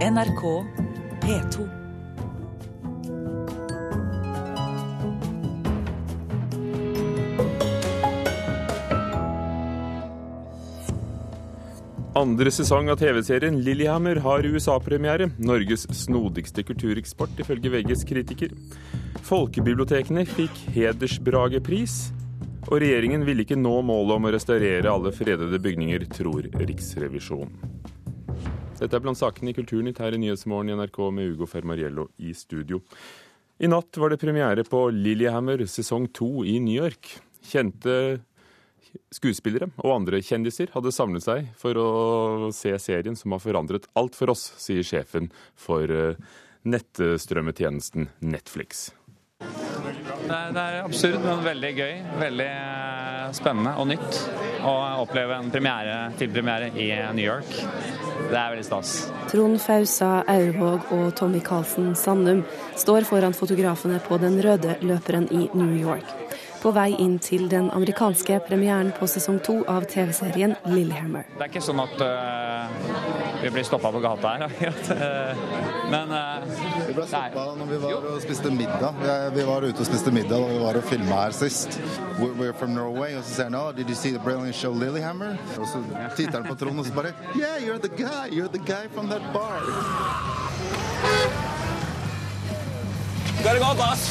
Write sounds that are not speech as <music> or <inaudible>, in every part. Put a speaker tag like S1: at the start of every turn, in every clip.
S1: NRK P2.
S2: Andre sesong av TV-serien Lillehammer har USA-premiere. Norges snodigste kultureksport, ifølge VGs kritiker. Folkebibliotekene fikk Hedersbragepris. Og regjeringen ville ikke nå målet om å restaurere alle fredede bygninger, tror Riksrevisjonen. Dette er blant sakene i Kulturnytt her i Nyhetsmorgen i NRK med Ugo Fermariello i studio. I natt var det premiere på Lillehammer sesong to i New York. Kjente skuespillere og andre kjendiser hadde samlet seg for å se serien som har forandret alt for oss, sier sjefen for eh, nettstrømmetjenesten Netflix.
S3: Det er, det er absurd, men veldig gøy. Veldig spennende og nytt å oppleve en premiere, filmpremiere i New York. Det er veldig stas.
S4: Trond Fausa Aurvåg og Tommy Carlsen Sandum står foran fotografene på den røde løperen i New York på vei inn til den amerikanske premieren på sesong to av TV-serien Lillehammer.
S3: Det er ikke sånn at uh, vi blir stoppa på gata her, <laughs> men uh,
S5: Vi ble stoppa når vi var og spiste middag. Vi var ute og spiste middag da vi var og filma her sist. We're from Norway. Og så sier han oh, did you see the brilliant show Lillehammer? Og så titter han på Trond og så bare Yeah, you're the guy! You're the guy from that bar.
S3: Gotta go, boss.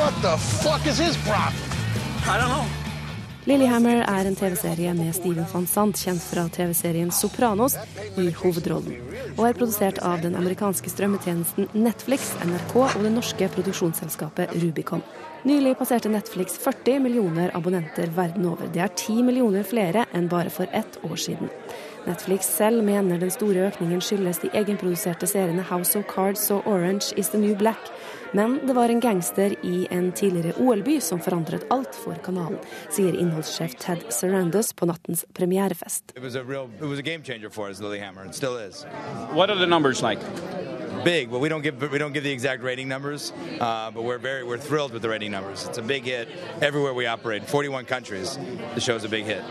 S6: What the fuck is his problem?
S3: I don't know.
S4: Lillehammer er en TV-serie med Steven van Sant, kjent fra TV-serien Sopranos, i hovedrollen, og er produsert av den amerikanske strømmetjenesten Netflix, NRK og det norske produksjonsselskapet Rubicon. Nylig passerte Netflix 40 millioner abonnenter verden over. Det er 10 millioner flere enn bare for ett år siden. Netflix selv mener den store økningen skyldes de egenproduserte seriene House of Cards og Orange is the New Black. Men det var en gangster i en tidligere OL-by som forandret alt for kanalen, sier innholdssjef Ted Sarandos på nattens premierefest.
S7: It was a real, it was a game changer for us, Lilyhammer, and still is.
S3: What are the numbers like?
S7: Big, but we don't give we don't give the exact rating numbers, uh, but we're very we're thrilled with the rating numbers. It's a big hit everywhere we operate. 41 countries, the show's a big hit.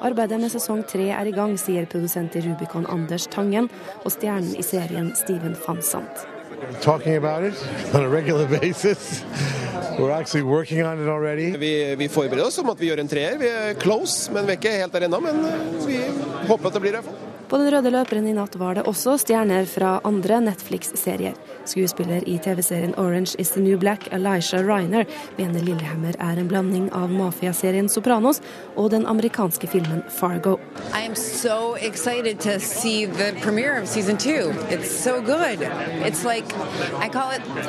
S4: Arbeidet med sesong tre er i gang, sier produsent i Rubicon Anders Tangen og stjernen i serien Steven van Sant.
S6: Talking about it on a regular <laughs> basis. We're actually working on it already.
S8: Vi, vi forbereder oss om at vi gjør en treer. Vi er close, men vi er ikke helt der ennå. Men vi håper at det blir det.
S4: På den røde løperen i natt var det også stjerner fra andre Netflix-serier. Skuespiller i TV-serien Orange is the New Black, Elisha Ryner, mener Lillehammer er en blanding av mafiaserien Sopranos og den amerikanske filmen Fargo.
S9: So so like,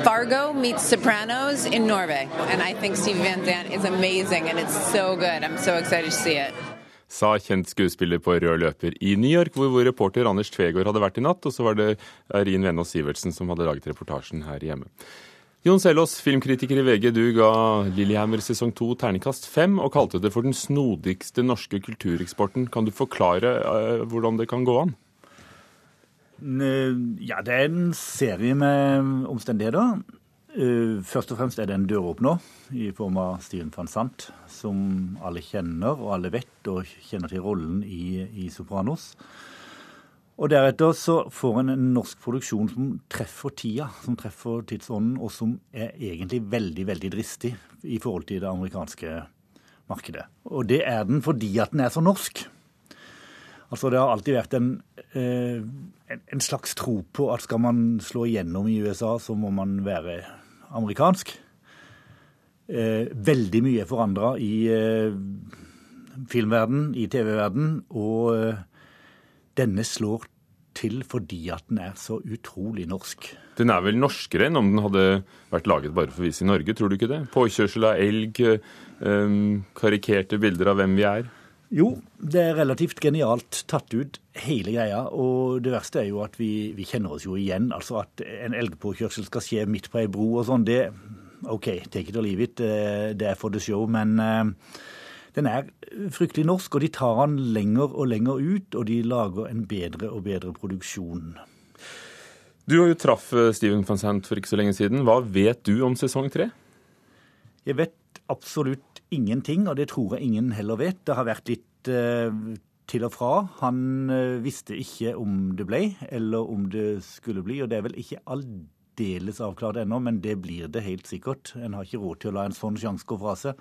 S9: Fargo meets Sopranos in Norway. And I think Steve Van Zandt is amazing and it's so good. I'm so excited to see it.
S2: Sa kjent skuespiller på rød løper i New York, hvor vår reporter Anders Tvegård hadde vært i natt. Og så var det Eirin Venås Sivertsen som hadde laget reportasjen her hjemme. Jon Selås, filmkritiker i VG, du ga Lillehammer sesong to terningkast fem og kalte det for den snodigste norske kultureksporten. Kan du forklare uh, hvordan det kan gå an?
S10: Ja, det er en serie med omstendigheter. Eh, først og fremst er det en døråpner i form av Steven van Sant, som alle kjenner og alle vet og kjenner til rollen i, i Sopranos. Og deretter så får en en norsk produksjon som treffer tida, som treffer tidsånden, og som er egentlig veldig, veldig dristig i forhold til det amerikanske markedet. Og det er den fordi at den er så norsk. Altså Det har alltid vært en, eh, en slags tro på at skal man slå igjennom i USA, så må man være amerikansk. Eh, veldig mye er forandra i eh, filmverden, i TV-verden, og eh, denne slår til fordi at den er så utrolig norsk.
S2: Den er vel norskere enn om den hadde vært laget bare for å vise i Norge, tror du ikke det? Påkjørsel av elg, karikerte bilder av hvem vi er.
S10: Jo, det er relativt genialt tatt ut, hele greia. Og det verste er jo at vi, vi kjenner oss jo igjen. Altså at en elgpåkjørsel skal skje midt på ei bro og sånn, det OK, take it or leave it. Det er for the show. Men uh, den er fryktelig norsk, og de tar den lenger og lenger ut. Og de lager en bedre og bedre produksjon.
S2: Du har jo traff Steven van Sant for ikke så lenge siden. Hva vet du om sesong tre?
S10: Jeg vet absolutt ingenting, og det tror jeg ingen heller vet. Det har vært litt uh, til og fra. Han visste ikke om det ble, eller om det skulle bli. Og det er vel ikke aldeles avklart ennå, men det blir det helt sikkert. En har ikke råd til å la en sånn sjanse gå fra seg.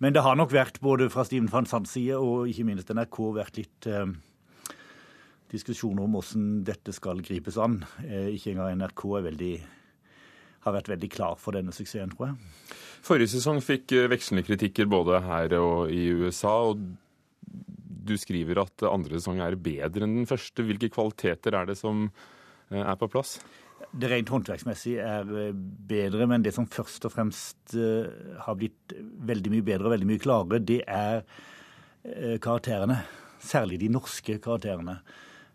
S10: Men det har nok vært, både fra Steven van Sands side og ikke minst NRK, vært litt eh, diskusjoner om hvordan dette skal gripes an. Eh, ikke engang NRK veldig, har vært veldig klar for denne suksessen, tror jeg.
S2: Forrige sesong fikk eh, vekslende kritikker både her og i USA. og Du skriver at andre sesong er bedre enn den første. Hvilke kvaliteter er det som eh, er på plass?
S10: det rent håndverksmessig er eh, bedre, men det som først og fremst har blitt veldig mye bedre og veldig mye klarere, det er karakterene. Særlig de norske karakterene.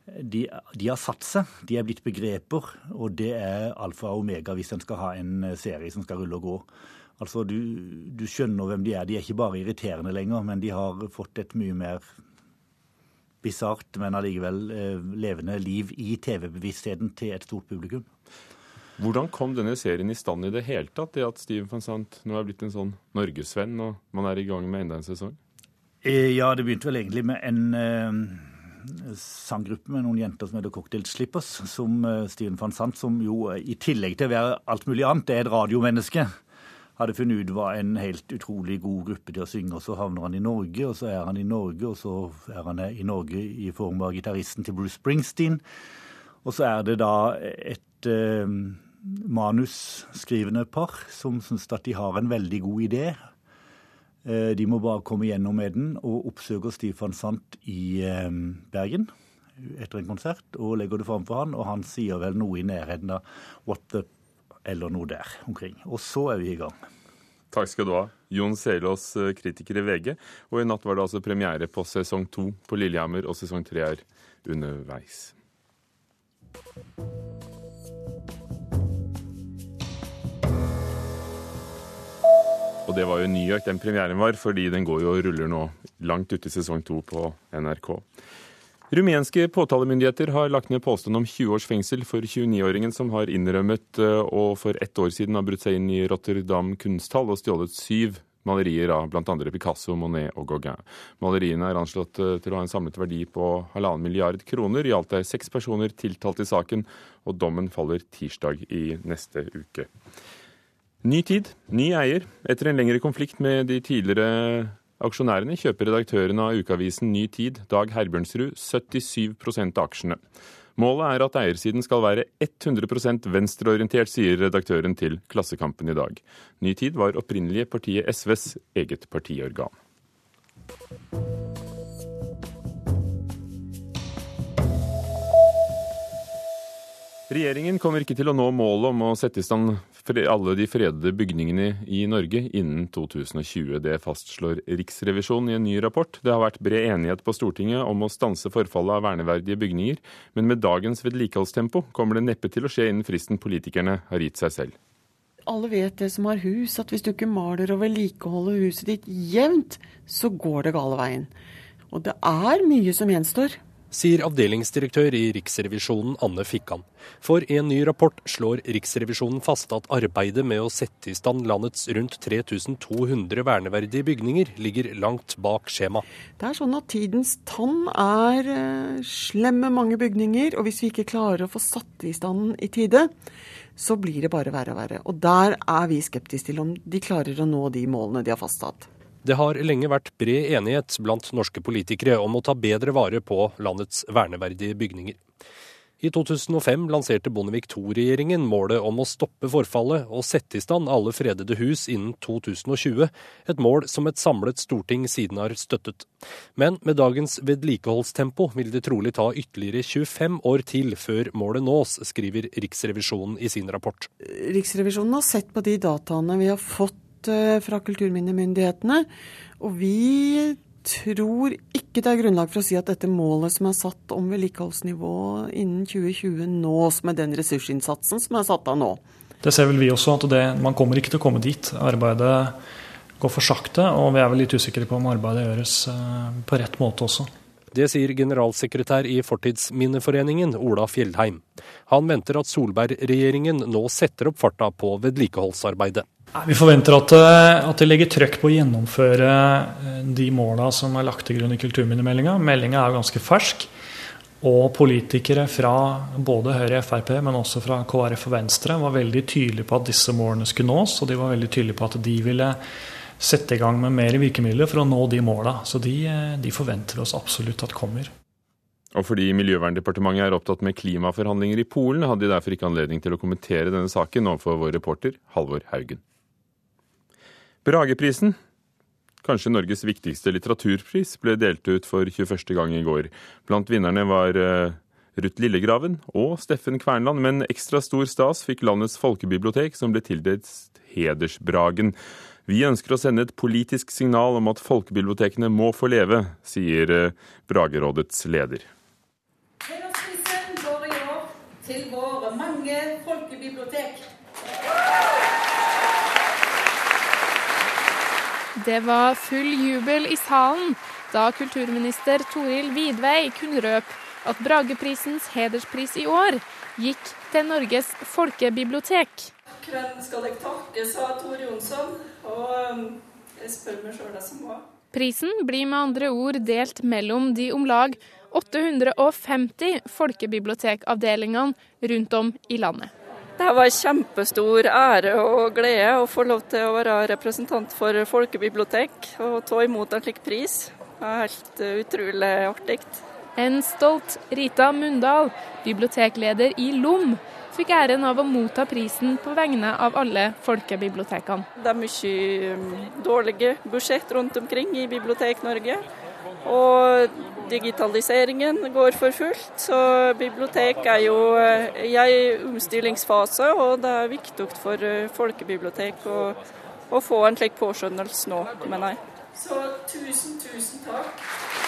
S10: De, de, har satt seg, de er blitt begreper, og det er alfa og omega hvis en skal ha en serie som skal rulle og gå. Altså, du, du skjønner hvem de er. De er ikke bare irriterende lenger, men de har fått et mye mer bisart, men allikevel levende liv i TV-bevisstheten til et stort publikum.
S2: Hvordan kom denne serien i stand i det hele tatt, det at Steven van Sant nå er blitt en sånn norgesvenn, og man er i gang med enda en sesong?
S10: Eh, ja, det begynte vel egentlig med en uh, sanggruppe med noen jenter som heter Cocktail Slippers, som uh, Steven van Sant, som jo i tillegg til å være alt mulig annet, er et radiomenneske hadde funnet ut var en helt utrolig god gruppe til å synge. og Så havner han i Norge, og så er han i Norge, og så er han i Norge i form av gitaristen til Bruce Springsteen. Og så er det da et eh, manusskrivende par som syns at de har en veldig god idé. Eh, de må bare komme gjennom med den, og oppsøker Stefan Sant i eh, Bergen etter en konsert og legger det fram for han, og han sier vel noe i nærheten av what the eller noe der omkring. Og så er vi i gang.
S2: Takk skal du ha. Jon Selås, eh, kritiker i VG. Og i natt var det altså premiere på sesong to på Lillehammer, og sesong tre er underveis. Og det var jo New York den premieren var, fordi den går jo og ruller nå langt ute i sesong to på NRK. Rumenske påtalemyndigheter har lagt ned påstand om 20 års fengsel for 29-åringen som har innrømmet eh, og for ett år siden har brutt seg inn i Rotterdam kunsthall og stjålet syv malerier av bl.a. Picasso, Monet og Gauguin. Maleriene er anslått eh, til å ha en samlet verdi på halvannen milliard kroner. I alt er seks personer tiltalt i saken, og dommen faller tirsdag i neste uke. Ny tid, ny eier. Etter en lengre konflikt med de tidligere aksjonærene kjøper redaktøren av ukeavisen Ny Tid, Dag Herbjørnsrud, 77 av aksjene. Målet er at eiersiden skal være 100% venstreorientert, sier redaktøren til Klassekampen i dag. Ny Tid var opprinnelige partiet SVs eget partiorgan. Regjeringen kommer ikke til å nå målet om å sette i stand alle de fredede bygningene i Norge innen 2020. Det fastslår Riksrevisjonen i en ny rapport. Det har vært bred enighet på Stortinget om å stanse forfallet av verneverdige bygninger, men med dagens vedlikeholdstempo kommer det neppe til å skje innen fristen politikerne har gitt seg selv.
S11: Alle vet det som har hus, at hvis du ikke maler og vedlikeholder huset ditt jevnt, så går det gale veien. Og det er mye som gjenstår
S12: sier avdelingsdirektør i Riksrevisjonen Anne Fikkan. For i en ny rapport slår Riksrevisjonen fast at arbeidet med å sette i stand landets rundt 3200 verneverdige bygninger ligger langt bak skjema.
S11: Det er sånn at tidens tann er slemme mange bygninger, og hvis vi ikke klarer å få satt i stand i tide, så blir det bare verre og verre. Og der er vi skeptiske til om de klarer å nå de målene de har fastsatt.
S12: Det har lenge vært bred enighet blant norske politikere om å ta bedre vare på landets verneverdige bygninger. I 2005 lanserte Bondevik II-regjeringen målet om å stoppe forfallet og sette i stand alle fredede hus innen 2020, et mål som et samlet storting siden har støttet. Men med dagens vedlikeholdstempo vil det trolig ta ytterligere 25 år til før målet nås, skriver Riksrevisjonen i sin rapport.
S11: Riksrevisjonen har sett på de dataene vi har fått Fra kulturminnemyndighetene. Og vi tror ikke det er grunnlag for å si at dette målet som er satt om vedlikeholdsnivå innen 2020 nås med den ressursinnsatsen som er satt av nå.
S13: Det ser vel vi også, at det, man kommer ikke til å komme dit. Arbeidet går for sakte, og vi er vel litt usikre på om arbeidet gjøres eh, på rett måte også.
S12: Det sier generalsekretær i Fortidsminneforeningen, Ola Fjellheim. Han venter at Solberg-regjeringen nå setter opp farta på vedlikeholdsarbeidet.
S13: Vi forventer at, eh, at de legger trøkk på å gjennomføre eh, de måla som er lagt til grunn i kulturminnemeldinga. Meldinga er jo ganske fersk. Og politikere fra både Høyre og Frp, men også fra KrF og Venstre, var veldig tydelige på at disse målene skulle nås. Og de var veldig tydelige på at de ville sette i gang med mer virkemidler for å nå de måla. Så de, eh, de forventer oss absolutt at kommer.
S2: Og fordi Miljøverndepartementet er opptatt med klimaforhandlinger i Polen, hadde de derfor ikke anledning til å kommentere denne saken overfor vår reporter Halvor Haugen. Brageprisen, kanskje Norges viktigste litteraturpris, ble delt ut for 21. gang i går. Blant vinnerne var uh, Ruth Lillegraven og Steffen Kvernland, men ekstra stor stas fikk landets folkebibliotek, som ble tildelt Hedersbragen. Vi ønsker å sende et politisk signal om at folkebibliotekene må få leve, sier uh, Bragerådets leder.
S14: Hedersprisen går i år til våre mange folkebibliotek.
S15: Det var full jubel i salen da kulturminister Toril Vidvei kunne røpe at Brageprisens hederspris i år gikk til Norges folkebibliotek.
S14: Hvem skal jeg takke, sa Tor Jonsson. Og um, jeg spør meg sjøl det som var.
S15: Prisen blir med andre ord delt mellom de om lag 850 folkebibliotekavdelingene rundt om i landet.
S16: Det var en kjempestor ære og glede å få lov til å være representant for folkebibliotek og ta imot en slik pris. Det er helt utrolig artig.
S15: En stolt Rita Mundal, bibliotekleder i LOM, fikk æren av å motta prisen på vegne av alle folkebibliotekene.
S16: Det er mye um, dårlige budsjett rundt omkring i Bibliotek-Norge. Og digitaliseringen går for fullt. Så bibliotek er jo eh, i en omstillingsfase, og det er viktig for eh, folkebibliotek å, å få en slik påskjønnelse nå, mener jeg.
S14: Så tusen, tusen takk.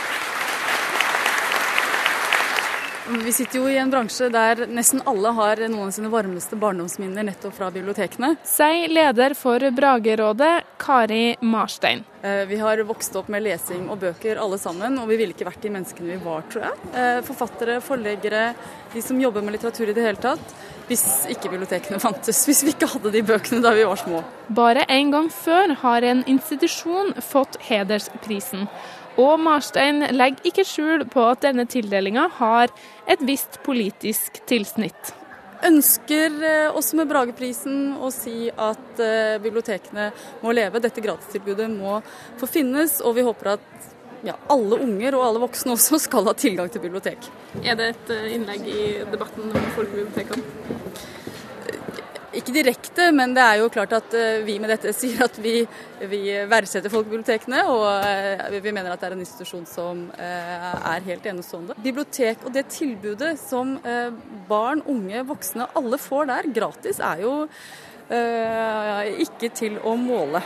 S17: Vi sitter jo i en bransje der nesten alle har noen av sine varmeste barndomsminner nettopp fra bibliotekene.
S15: Sier leder for Bragerådet, Kari Marstein.
S17: Eh, vi har vokst opp med lesing og bøker alle sammen, og vi ville ikke vært de menneskene vi var, tror jeg. Eh, forfattere, forleggere, de som jobber med litteratur i det hele tatt. Hvis ikke bibliotekene fantes, hvis vi ikke hadde de bøkene da vi var små.
S15: Bare en gang før har en institusjon fått hedersprisen. Og Marstein legger ikke skjul på at denne tildelinga har et visst politisk tilsnitt.
S17: Ønsker eh, også med Brageprisen å si at eh, bibliotekene må leve. Dette gratistilbudet må få finnes, og vi håper at ja, alle unger og alle voksne også skal ha tilgang til bibliotek.
S18: Er det et eh, innlegg i debatten om folkebibliotekene?
S17: Ikke direkte, men det er jo klart at eh, vi med dette <laughs> sier at vi, vi verdsetter folkebibliotekene, og eh, vi mener at det er en institusjon som eh, er helt enestående. Bibliotek og det tilbudet som barn, unge, voksne, alle får der gratis, er jo ikke til å måle.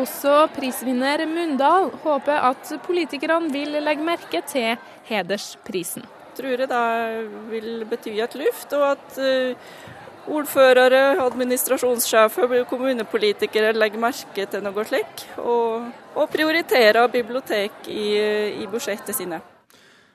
S15: Også prisvinner Mundal håper at politikerne vil legge merke til hedersprisen.
S16: Jeg tror det vil bety et luft, og at ordførere, administrasjonssjefer, kommunepolitikere legger merke til noe slikt, og, og prioriterer bibliotek i, i budsjettet sine.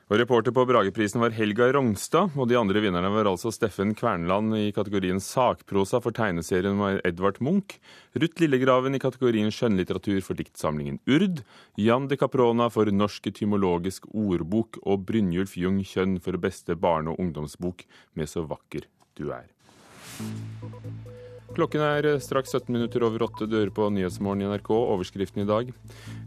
S2: Og Reporter på Brageprisen var Helga Rognstad, og de andre vinnerne var altså Steffen Kvernland i kategorien sakprosa for tegneserien med Edvard Munch, Ruth Lillegraven i kategorien skjønnlitteratur for diktsamlingen Urd, Jan de Caprona for Norsk etymologisk ordbok og Brynjulf Jung Kjønn for beste barne- og ungdomsbok med Så vakker du er. Klokken er straks 17 minutter over åtte. dører på Nyhetsmorgen i NRK. Overskriften i dag.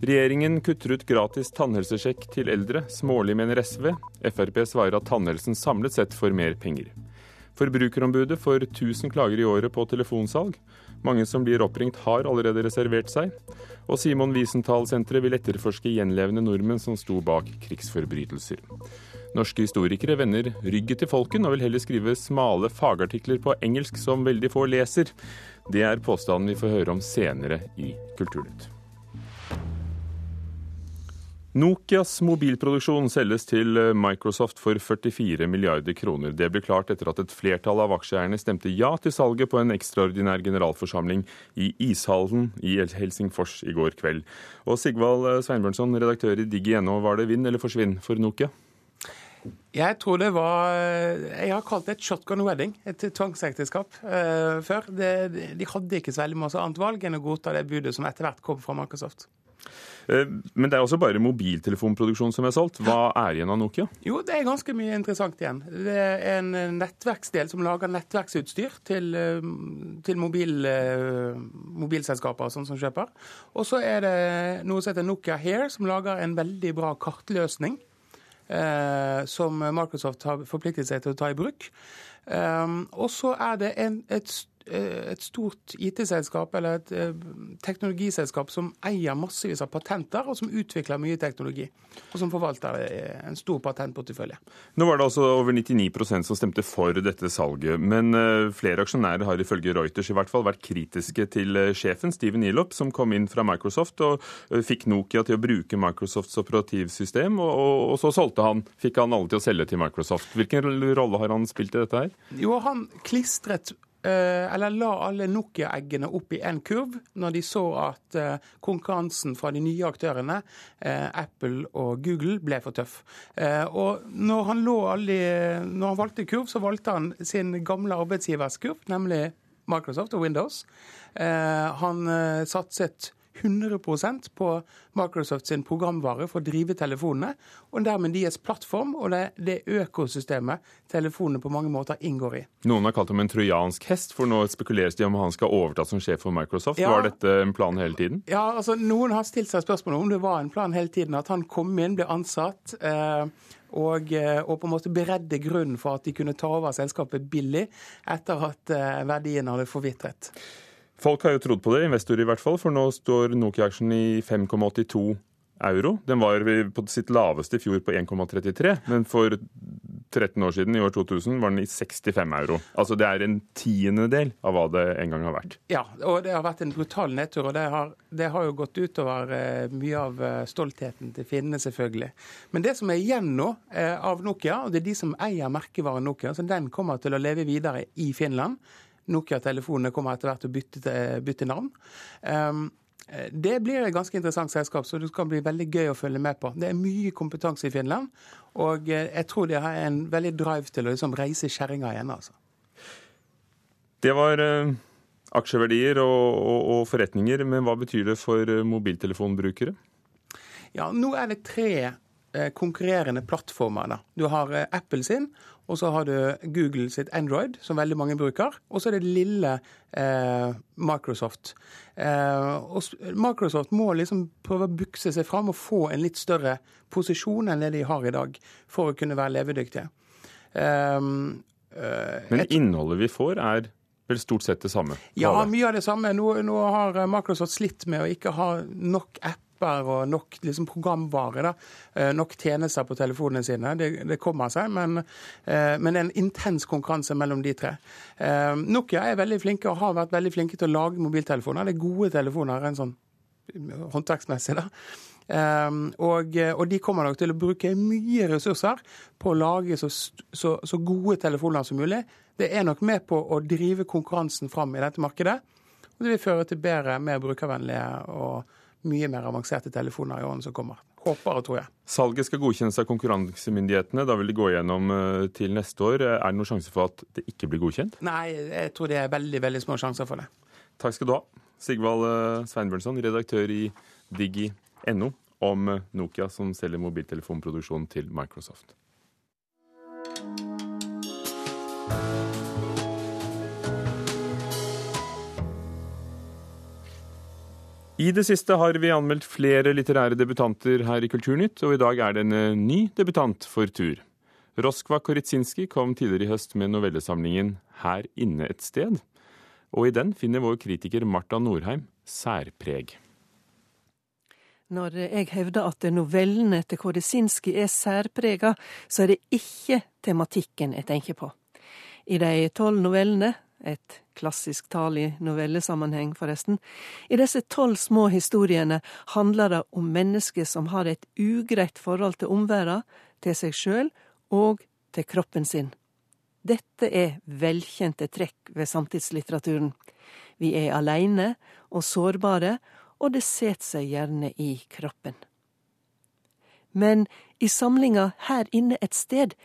S2: Regjeringen kutter ut gratis tannhelsesjekk til eldre. Smålig, mener SV. Frp svarer at tannhelsen samlet sett får mer penger. Forbrukerombudet får 1000 klager i året på telefonsalg. Mange som blir oppringt har allerede reservert seg. Og Simon Wiesenthal-senteret vil etterforske gjenlevende nordmenn som sto bak krigsforbrytelser. Norske historikere vender ryggen til folken og vil heller skrive smale fagartikler på engelsk som veldig få leser. Det er påstanden vi får høre om senere i Kulturnytt. Nokias mobilproduksjon selges til Microsoft for 44 milliarder kroner. Det ble klart etter at et flertall av aksjeeierne stemte ja til salget på en ekstraordinær generalforsamling i ishallen i Helsingfors i går kveld. Og Sigvald Sveinbjørnson, redaktør i Digg.no, var det vinn eller forsvinn for Nokia?
S19: Jeg tror det var Jeg har kalt det et shotgun wedding, et tvangsekteskap, uh, før. Det, de hadde ikke så veldig masse annet valg enn å godta det budet som etter hvert kom fra Microsoft.
S2: Eh, men det er også bare mobiltelefonproduksjon som er solgt. Hva er igjen av Nokia?
S19: Jo, det er ganske mye interessant igjen. Det er en nettverksdel som lager nettverksutstyr til, til mobil, mobilselskaper sånn som kjøper. Og så er det noe som heter Nokia Hair, som lager en veldig bra kartløsning eh, som Microsoft har forpliktet seg til å ta i bruk. Um, og så er det en, et Eh, et stort IT-selskap eller et eh, teknologiselskap som eier massevis av patenter, og som utvikler mye teknologi. Og som forvalter eh, en stor patentportefølje.
S2: Nå var det altså over 99% som stemte for dette salget. Men flere aksjonærer har ifølge Reuters i hvert fall vært kritiske til sjefen, Steven Elop, som kom inn fra Microsoft og fikk Nokia til å bruke Microsofts operativsystem. Og, så solgte han, fikk han alle til å selge til Microsoft. Hvilken rolle har han spilt i dette her?
S19: Jo, han klistret Eh, eller la alle Nokia-eggene opp i én kurv når de så at eh, konkurransen fra de nye aktørene, eh, Apple og Google, ble for tøff. Og når han, alle, når han valgte kurv, så valgte han sin gamle arbeidsgivers kurv, nemlig Microsoft og Windows. Han satset 100% på Microsoft sin programvare for å drive telefonene, og dermed deres plattform og det, det økosystemet telefonene på mange måter inngår i.
S2: Noen har kalt ham en trojansk hest, for nå spekuleres det om han skal overta som sjef for Microsoft. Ja, var dette en plan hele tiden?
S19: Ja, altså Noen har stilt seg spørsmål om det var en plan hele tiden, at han kom inn, ble ansatt. Eh, og, eh, og, på en måte beredde grunnen for at de kunne ta over selskapet billig etter at eh, verdien hadde forvitret.
S2: Folk har jo trodd på det, investorer i hvert fall, for nå står Nokia-aksjen i 5,82 euro. Den var på sitt laveste i fjor på 1,33, men for 13 år siden, i år 2000, var den i 65 euro. Altså det er en tiendedel av hva det en gang har vært.
S19: Ja, og det har vært en brutal nedtur. Og det har, det har jo gått utover eh, mye av eh, stoltheten til finnene, selvfølgelig. Men det som er igjen nå eh, av Nokia, og det er de som eier merkevaren Nokia, så den kommer til å leve videre i Finland. Nokia-telefonene kommer etter hvert til å bytte, bytte navn. Um, det blir et ganske interessant selskap, så det skal bli veldig gøy å følge med på. Det er mye kompetanse i Finland, og eh, jeg tror de har en veldig drive til å liksom reise kjerringa igjen. altså.
S2: Det var uh, aksjeverdier og, og, og, forretninger, men hva betyr det for uh, mobiltelefonbrukere?
S19: Ja, Nå er det tre uh, konkurrerende plattformer. Da. Du har Apple sin, og så har du Google sitt Android, som veldig mange bruker. Og så er det lille eh, Microsoft. Eh, og Microsoft må liksom prøve å bukse seg fram og få en litt større posisjon enn det de har i dag, for å kunne være levedyktige.
S2: Eh, Men innholdet vi får, er vel stort sett det samme?
S19: Ja, mye av det samme. Nå, nå har Microsoft slitt med å ikke ha nok app apper og nok liksom, programvare, da, eh, nok tjenester på telefonene sine. Det, det kommer seg, men, eh, men, det er en intens konkurranse mellom de tre. Eh, Nokia er veldig flinke og har vært veldig flinke til å lage mobiltelefoner. Det er gode telefoner en sånn håndverksmessig. da. Um, og, og, de kommer nok til å bruke mye ressurser på å lage så, så, så, gode telefoner som mulig. Det er nok med på å drive konkurransen fram i dette markedet. Og det vil føre til bedre, mer brukervennlige og mye mer avanserte telefoner i årene som kommer. Håper og tror jeg.
S2: Salget skal godkjennes av konkurransemyndighetene. Da vil det gå gjennom eh, til neste år. Er det noen sjanse for at det ikke blir godkjent?
S19: Nei, jeg tror det er veldig veldig små sjanser for det.
S2: Takk skal du ha. Sigvald eh, Sveinbjørnson, redaktør i Digi.no, om eh, Nokia som selger mobiltelefonproduksjon til Microsoft. I det siste har vi anmeldt flere litterære debutanter her i Kulturnytt, og i dag er det en eh, ny debutant for tur. Roskva Koritsinski kom tidligere i høst med novellesamlingen Her inne et sted, og i den finner vår kritiker Marta Norheim særpreg.
S20: Når jeg hevder at novellene til Koritsinski er særprega, så er det ikke tematikken jeg tenker på. I de tolv novellene et klassisk tall i novellesammenheng, forresten. I disse tolv små historiene handler det om mennesker som har et ugreit forhold til omverdenen, til seg sjøl og til kroppen sin. Dette er velkjente trekk ved samtidslitteraturen. Vi er aleine og sårbare, og det setter seg gjerne i kroppen. Men i samlinga her inne et sted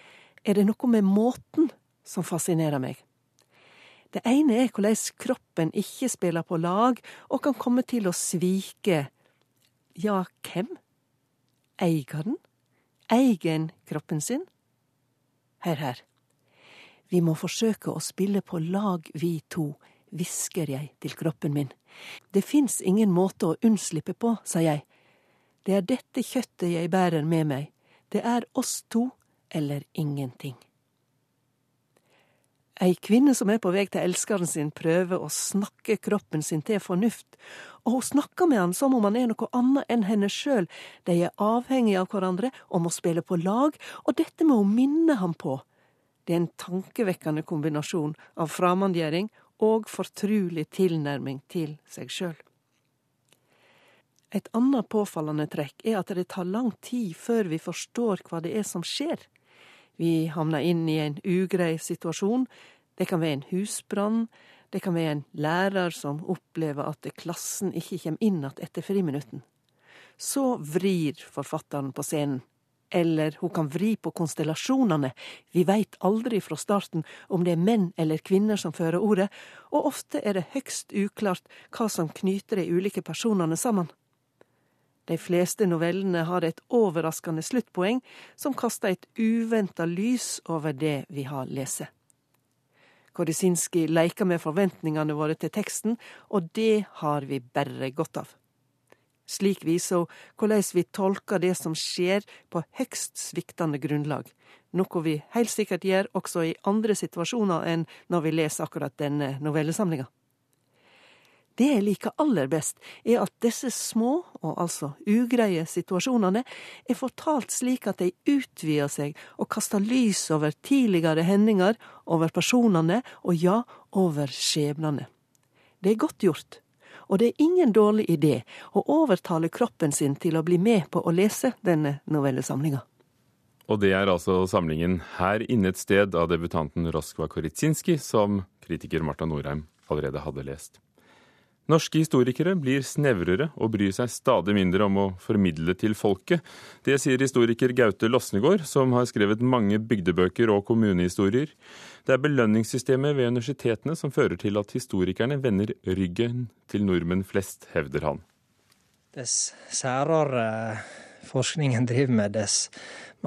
S20: er det noe med måten som fascinerer meg. Det ene er hvordan kroppen ikke spiller på lag og kan komme til å svike ja, hvem? Eier den? Eier en kroppen sin? Her, her. Vi må forsøke å spille på lag, vi to, hvisker jeg til kroppen min. Det fins ingen måte å unnslippe på, sa jeg. Det er dette kjøttet jeg bærer med meg. Det er oss to eller ingenting. Ei kvinne som er på vei til elskeren sin, prøver å snakke kroppen sin til fornuft, og hun snakker med han som om han er noe annet enn henne sjøl. De er avhengige av hverandre og må spille på lag, og dette må hun minne ham på. Det er en tankevekkende kombinasjon av framandgjøring og fortrulig tilnærming til seg sjøl. Et annet påfallende trekk er at det tar lang tid før vi forstår hva det er som skjer. Vi havner inn i en ugrei situasjon. Det kan være en husbrann. Det kan være en lærer som opplever at klassen ikke kommer inn igjen etter friminutten. Så vrir forfatteren på scenen. Eller hun kan vri på konstellasjonene. Vi veit aldri fra starten om det er menn eller kvinner som fører ordet, og ofte er det høgst uklart hva som knyter de ulike personene sammen. De fleste novellene har et overraskende sluttpoeng som kaster et uventa lys over det vi har lest. Korisinski leker med forventningene våre til teksten, og det har vi bare godt av. Slik viser hun hvordan vi tolker det som skjer på høgst sviktende grunnlag, noe vi helt sikkert gjør også i andre situasjoner enn når vi leser akkurat denne novellesamlinga. Det jeg liker aller best, er at disse små, og altså ugreie situasjonene, er fortalt slik at de utvider seg og kaster lys over tidligere hendinger, over personene og ja, over skjebnene. Det er godt gjort, og det er ingen dårlig idé å overtale kroppen sin til å bli med på å lese denne novellesamlinga.
S2: Og det er altså samlingen Her inne et sted av debutanten Roskva Koritsinski, som kritiker Marta Norheim allerede hadde lest. Norske historikere blir snevrere og bryr seg stadig mindre om å formidle til folket. Det sier historiker Gaute Losnegård, som har skrevet mange bygdebøker og kommunehistorier. Det er belønningssystemet ved universitetene som fører til at historikerne vender ryggen til nordmenn flest, hevder han.
S21: Dess særere forskningen driver med, dess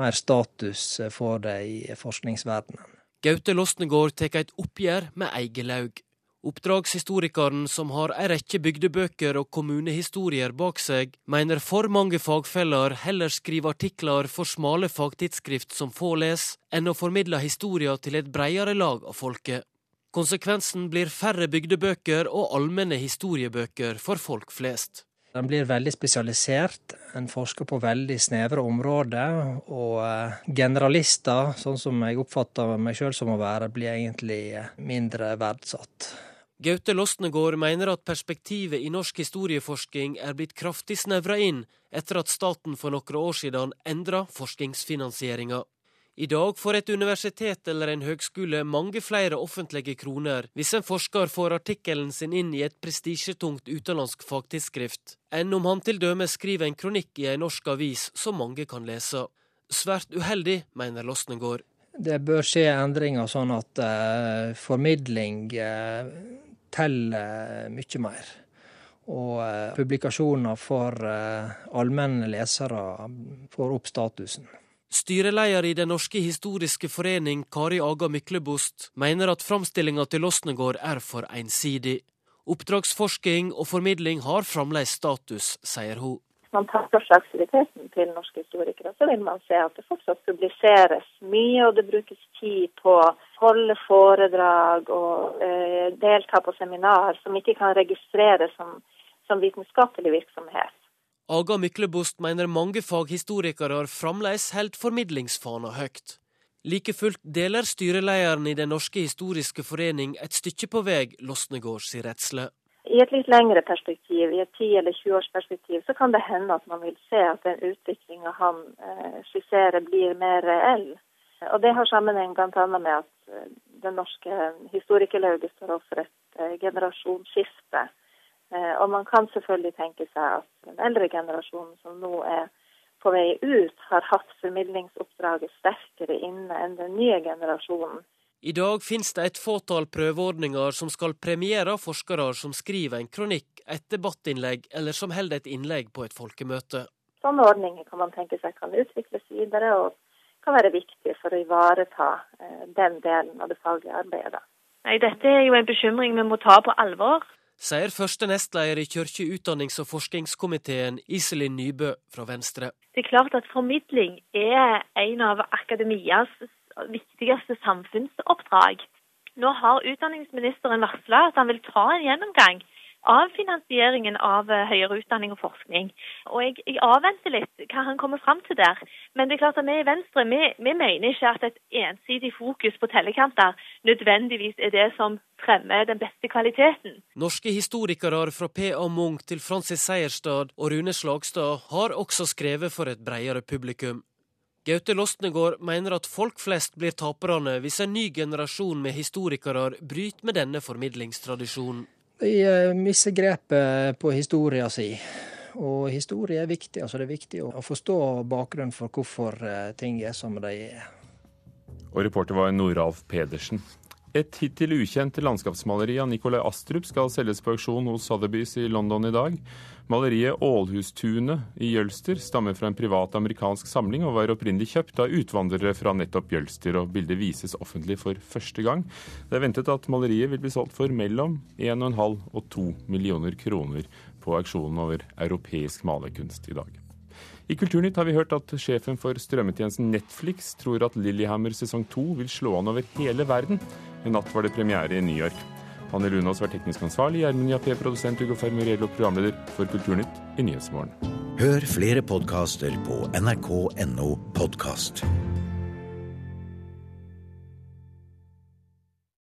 S21: mer status får det i forskningsverdenen.
S22: Gaute Losnegård tar et oppgjør med Eigelaug. Oppdragshistorikeren, som har ei rekke bygdebøker og kommunehistorier bak seg, mener for mange fagfeller heller skriver artikler for smale fagtidsskrift som få les, enn å formidle historier til et bredere lag av folket. Konsekvensen blir færre bygdebøker og allmenne historiebøker for folk flest.
S21: Den blir veldig spesialisert, en forsker på veldig snevre områder. Og eh, generalister, sånn som jeg oppfatter meg sjøl som å være, blir egentlig eh, mindre verdsatt.
S22: Gaute Losnegård mener at perspektivet i norsk historieforsking er blitt kraftig snevra inn etter at staten for noen år siden endra forskningsfinansieringa. I dag får et universitet eller en høgskole mange flere offentlige kroner hvis en forsker får artikkelen sin inn i et prestisjetungt utenlandsk fagtidsskrift, enn om han til dømes skriver en kronikk i en norsk avis som mange kan lese. Svært uheldig, mener Losnegård.
S21: Det bør skje endringer sånn at uh, formidling uh, teller mye mer. Og eh, publikasjoner for eh, allmenne lesere får opp statusen.
S22: Styreleder i Den norske historiske forening, Kari Aga Myklebost, mener at framstillinga til Losnegård er for ensidig. Oppdragsforsking og formidling har fremdeles status, sier hun.
S23: Man tar for seg aktiviteten til norske historikere, så vil man se at det fortsatt publiseres mye, og det brukes tid på å holde foredrag og eh, delta på seminar som ikke kan registreres som, som vitenskapelig virksomhet.
S22: Aga Myklebost mener mange faghistorikere fremdeles holder formidlingsfana høyt. Like fullt deler styrelederen i Den norske historiske forening et stykke på vei Losnegårds redsle.
S23: I et litt lengre perspektiv, i et 10- eller 20-årsperspektiv, så kan det hende at man vil se at den utviklinga han eh, skisserer, blir mer reell. Og Det har sammenheng bl.a. med at eh, det norske historikerlauget står overfor et eh, generasjonsskifte. Og man kan selvfølgelig tenke seg at den eldre generasjonen som nå er på vei ut, har hatt formidlingsoppdraget sterkere inne enn den nye generasjonen.
S22: I dag finnes det et fåtall prøveordninger som skal premiere forskere som skriver en kronikk, et debattinnlegg eller som holder et innlegg på et folkemøte.
S23: Sånne ordninger kan man tenke seg kan utvikles videre og kan være viktige for å ivareta eh, den delen av det faglige arbeidet.
S24: Nei, Dette er jo en bekymring vi må ta på alvor.
S22: Sier første nestleder i kirke-, utdannings- og forskningskomiteen Iselin Nybø fra Venstre.
S24: Det er klart at formidling er en av akademias viktigste samfunnsoppdrag. Nå har utdanningsministeren varsla at han vil ta en gjennomgang av finansieringen av eh, høyere utdanning og forskning. Og jeg, jeg, avventer litt hva han kommer fram til der. Men det er klart at vi i Venstre vi, vi mener ikke at et ensidig fokus på tellekanter nødvendigvis er det som fremmer den beste kvaliteten.
S22: Norske historikere fra P.A. Munch til Francis Seierstad og Rune Slagstad har også skrevet for et bredere publikum. Gaute Lostnegård mener at folk flest blir taperne hvis en ny generasjon med historikere bryter med denne formidlingstradisjonen.
S21: De eh, mister grepet på historia si. Og historie er viktig. altså Det er viktig å forstå bakgrunnen for hvorfor eh, ting er som de er.
S2: Og reporter var Noralf Pedersen. Et hittil ukjent landskapsmaleri av Nikolai Astrup skal selges på auksjon hos Sotheby's i London i dag. Maleriet Ålhustunet i Jølster stammer fra en privat amerikansk samling og var opprinnelig kjøpt av utvandrere fra nettopp Jølster, og bildet vises offentlig for første gang. Det er ventet at maleriet vil bli solgt for mellom 1,5 og 2 millioner kroner på auksjonen over europeisk malerkunst i dag. I Kulturnytt har vi hørt at sjefen for strømmetjenesten Netflix tror at Lillehammer sesong to vil slå an over hele verden. I natt var det premiere i New York. Hanne Lunås var teknisk ansvarlig, Gjermund Jappé produsent, Hugo Fermurello programleder for Kulturnytt i Nyhetsmorgen.
S25: Hør flere podkaster på nrk.no podkast.